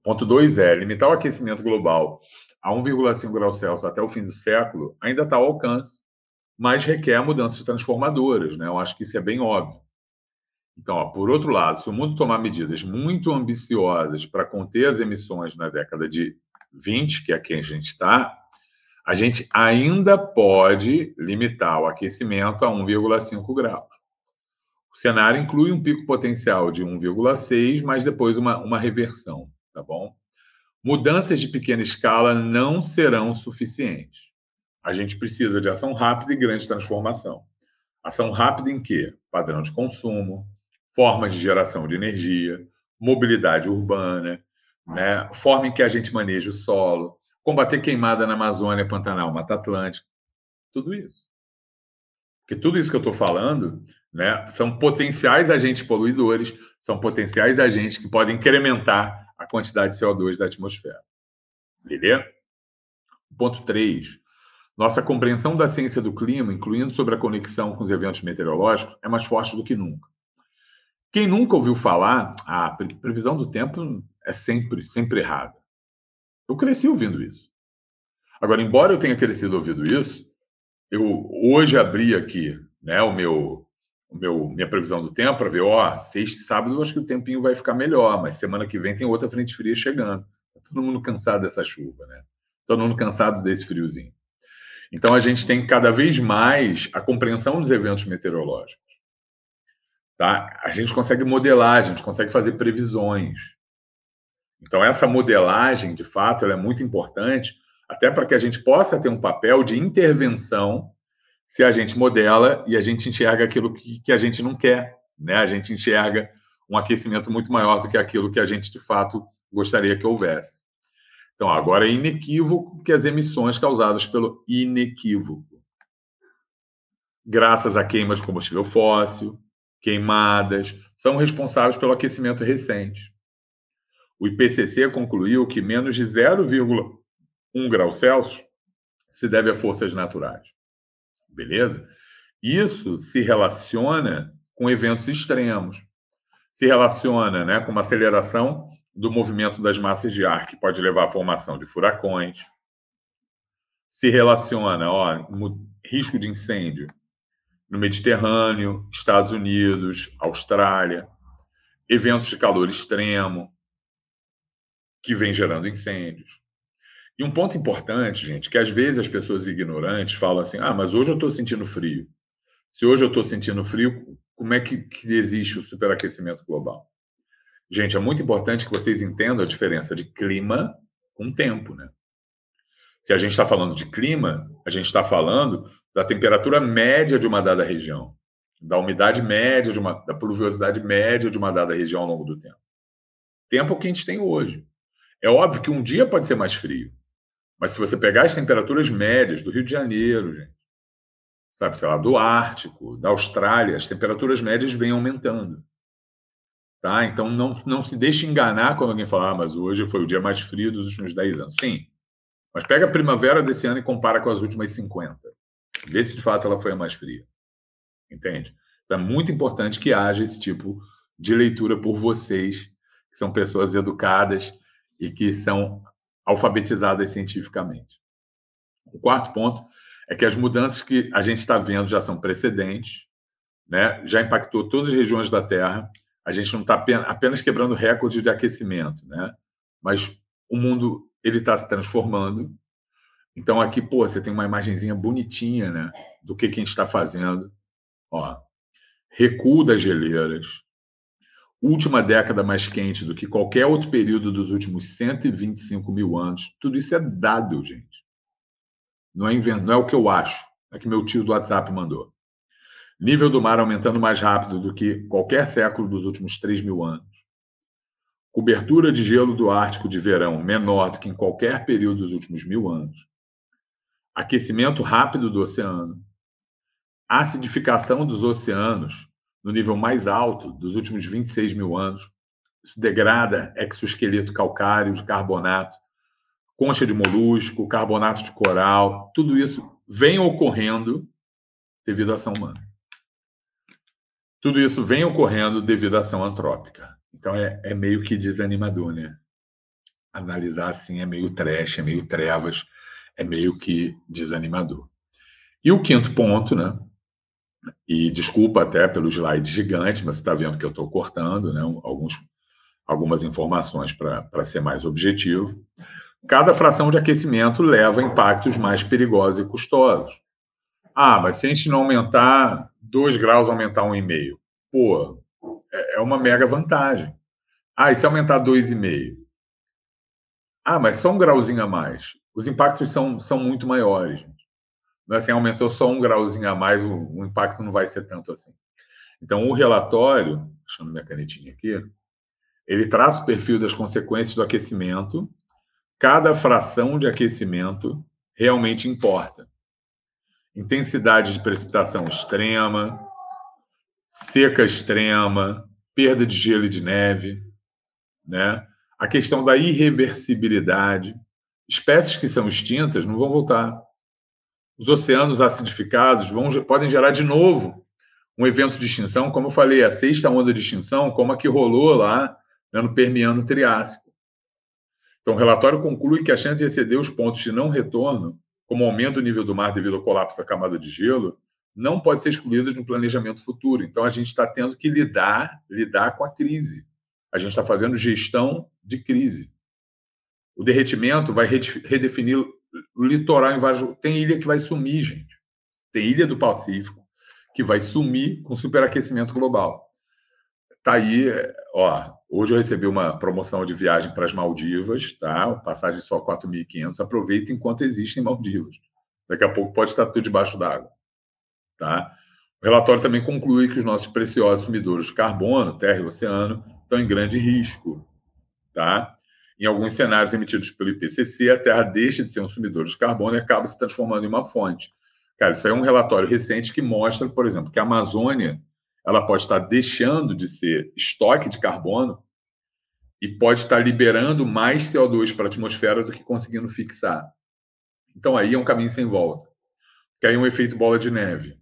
Ponto 2 é limitar o aquecimento global a 1,5 graus Celsius até o fim do século ainda está ao alcance, mas requer mudanças transformadoras. Né? Eu acho que isso é bem óbvio. Então, ó, por outro lado, se o mundo tomar medidas muito ambiciosas para conter as emissões na década de 20, que é aqui a gente está, a gente ainda pode limitar o aquecimento a 1,5 graus. O cenário inclui um pico potencial de 1,6, mas depois uma, uma reversão, tá bom? Mudanças de pequena escala não serão suficientes. A gente precisa de ação rápida e grande transformação. Ação rápida em quê? Padrão de consumo, formas de geração de energia, mobilidade urbana, né? forma em que a gente maneja o solo, combater queimada na Amazônia, Pantanal, Mata Atlântica, tudo isso. Porque tudo isso que eu estou falando né, são potenciais agentes poluidores, são potenciais agentes que podem incrementar a quantidade de CO2 da atmosfera. Beleza? Ponto 3. Nossa compreensão da ciência do clima, incluindo sobre a conexão com os eventos meteorológicos, é mais forte do que nunca. Quem nunca ouviu falar, a previsão do tempo é sempre, sempre errada. Eu cresci ouvindo isso. Agora, embora eu tenha crescido ouvindo isso, eu hoje abri aqui né, o meu, o meu minha previsão do tempo para ver, ó, sexta e sábado eu acho que o tempinho vai ficar melhor, mas semana que vem tem outra frente fria chegando. Tá todo mundo cansado dessa chuva, né? Todo mundo cansado desse friozinho. Então a gente tem cada vez mais a compreensão dos eventos meteorológicos. Tá? A gente consegue modelar, a gente consegue fazer previsões. Então, essa modelagem, de fato, é muito importante, até para que a gente possa ter um papel de intervenção se a gente modela e a gente enxerga aquilo que, que a gente não quer. Né? A gente enxerga um aquecimento muito maior do que aquilo que a gente, de fato, gostaria que houvesse. Então, agora é inequívoco que as emissões causadas pelo inequívoco, graças a queimas de combustível fóssil, queimadas, são responsáveis pelo aquecimento recente. O IPCC concluiu que menos de 0,1 grau Celsius se deve a forças naturais. Beleza? Isso se relaciona com eventos extremos. Se relaciona né, com uma aceleração do movimento das massas de ar, que pode levar à formação de furacões. Se relaciona, ó, risco de incêndio, no Mediterrâneo, Estados Unidos, Austrália, eventos de calor extremo que vem gerando incêndios. E um ponto importante, gente, que às vezes as pessoas ignorantes falam assim: ah, mas hoje eu estou sentindo frio. Se hoje eu estou sentindo frio, como é que, que existe o superaquecimento global? Gente, é muito importante que vocês entendam a diferença de clima com tempo, né? Se a gente está falando de clima, a gente está falando da temperatura média de uma dada região, da umidade média, de uma, da pluviosidade média de uma dada região ao longo do tempo. Tempo que a gente tem hoje. É óbvio que um dia pode ser mais frio, mas se você pegar as temperaturas médias do Rio de Janeiro, gente, sabe, sei lá, do Ártico, da Austrália, as temperaturas médias vêm aumentando. Tá? Então não, não se deixe enganar quando alguém falar, ah, mas hoje foi o dia mais frio dos últimos 10 anos. Sim, mas pega a primavera desse ano e compara com as últimas 50. Vê se de fato ela foi a mais fria. Entende? Então é muito importante que haja esse tipo de leitura por vocês, que são pessoas educadas e que são alfabetizadas cientificamente. O quarto ponto é que as mudanças que a gente está vendo já são precedentes, né? já impactou todas as regiões da Terra. A gente não está apenas quebrando recordes de aquecimento, né? mas o mundo ele está se transformando. Então aqui, pô, você tem uma imagenzinha bonitinha, né, do que, que a gente está fazendo. Ó, recuo das geleiras, última década mais quente do que qualquer outro período dos últimos 125 mil anos. Tudo isso é dado, gente. Não é, invent... não é o que eu acho, é que meu tio do WhatsApp mandou. Nível do mar aumentando mais rápido do que qualquer século dos últimos 3 mil anos. Cobertura de gelo do Ártico de verão menor do que em qualquer período dos últimos mil anos. Aquecimento rápido do oceano. Acidificação dos oceanos no nível mais alto dos últimos 26 mil anos. Isso degrada exoesqueleto calcário de carbonato, concha de molusco, carbonato de coral. Tudo isso vem ocorrendo devido à ação humana. Tudo isso vem ocorrendo devido à ação antrópica. Então é, é meio que desanimador, né? Analisar assim é meio trash, é meio trevas, é meio que desanimador. E o quinto ponto, né? E desculpa até pelo slide gigante, mas você está vendo que eu estou cortando né, alguns, algumas informações para ser mais objetivo. Cada fração de aquecimento leva a impactos mais perigosos e custosos. Ah, mas se a gente não aumentar 2 graus, aumentar 1,5. Pô, é, é uma mega vantagem. Ah, e se aumentar 2,5? Ah, mas só um grauzinho a mais. Os impactos são, são muito maiores. É assim, aumentou só um grauzinho a mais, o, o impacto não vai ser tanto assim. Então, o relatório, deixando minha canetinha aqui, ele traça o perfil das consequências do aquecimento. Cada fração de aquecimento realmente importa. Intensidade de precipitação extrema, seca extrema, perda de gelo e de neve, né? A questão da irreversibilidade. Espécies que são extintas não vão voltar os oceanos acidificados vão, podem gerar de novo um evento de extinção, como eu falei, a sexta onda de extinção, como a que rolou lá né, no Permiano Triássico. Então, o relatório conclui que a chance de exceder os pontos de não retorno, como aumento do nível do mar devido ao colapso da camada de gelo, não pode ser excluída de um planejamento futuro. Então, a gente está tendo que lidar, lidar com a crise. A gente está fazendo gestão de crise. O derretimento vai redefinir litoral em vários. Tem ilha que vai sumir, gente. Tem ilha do Pacífico que vai sumir com superaquecimento global. Tá aí, ó. Hoje eu recebi uma promoção de viagem para as Maldivas, tá? Passagem só 4.500. Aproveita enquanto existem Maldivas. Daqui a pouco pode estar tudo debaixo d'água, tá? O relatório também conclui que os nossos preciosos sumidores de carbono, terra e oceano, estão em grande risco, tá? Em alguns cenários emitidos pelo IPCC, a Terra deixa de ser um sumidor de carbono e acaba se transformando em uma fonte. Cara, isso aí é um relatório recente que mostra, por exemplo, que a Amazônia ela pode estar deixando de ser estoque de carbono e pode estar liberando mais CO2 para a atmosfera do que conseguindo fixar. Então aí é um caminho sem volta. Que aí é um efeito bola de neve.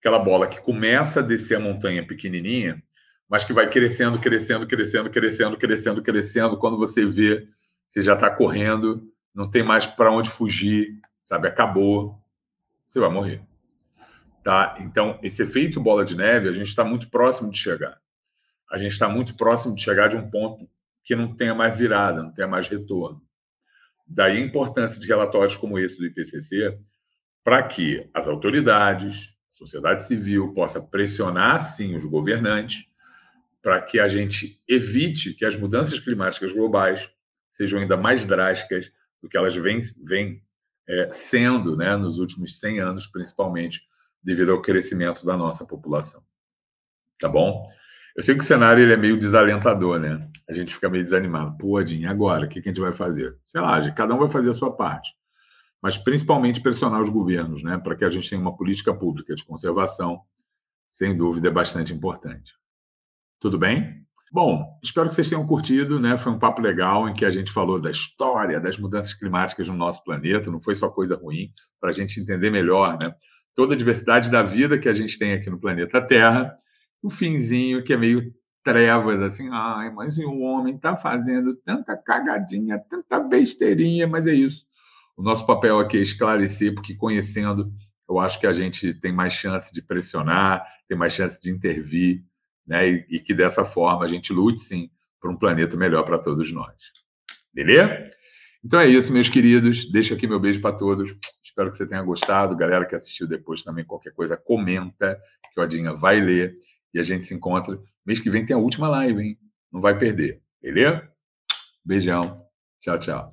Aquela bola que começa a descer a montanha pequenininha mas que vai crescendo, crescendo, crescendo, crescendo, crescendo, crescendo. Quando você vê, você já está correndo, não tem mais para onde fugir, sabe? Acabou, você vai morrer. Tá? Então, esse efeito bola de neve, a gente está muito próximo de chegar. A gente está muito próximo de chegar de um ponto que não tenha mais virada, não tenha mais retorno. Daí a importância de relatórios como esse do IPCC para que as autoridades, a sociedade civil possa pressionar, sim, os governantes para que a gente evite que as mudanças climáticas globais sejam ainda mais drásticas do que elas vêm, vêm é, sendo né, nos últimos 100 anos, principalmente devido ao crescimento da nossa população. Tá bom? Eu sei que o cenário ele é meio desalentador, né? A gente fica meio desanimado. Pô, Adin, agora? O que a gente vai fazer? Sei lá, cada um vai fazer a sua parte. Mas principalmente pressionar os governos, né? Para que a gente tenha uma política pública de conservação, sem dúvida, é bastante importante. Tudo bem? Bom, espero que vocês tenham curtido, né? Foi um papo legal em que a gente falou da história das mudanças climáticas no nosso planeta, não foi só coisa ruim, para a gente entender melhor, né? Toda a diversidade da vida que a gente tem aqui no planeta Terra, o finzinho que é meio trevas, assim, ai, mas o homem está fazendo tanta cagadinha, tanta besteirinha, mas é isso. O nosso papel aqui é esclarecer, porque conhecendo, eu acho que a gente tem mais chance de pressionar, tem mais chance de intervir, né? E, e que dessa forma a gente lute sim por um planeta melhor para todos nós. Beleza? Então é isso, meus queridos. Deixa aqui meu beijo para todos. Espero que você tenha gostado. Galera que assistiu depois também, qualquer coisa, comenta, que o Adinha vai ler. E a gente se encontra. Mês que vem tem a última live, hein? Não vai perder. Beleza? Beijão. Tchau, tchau.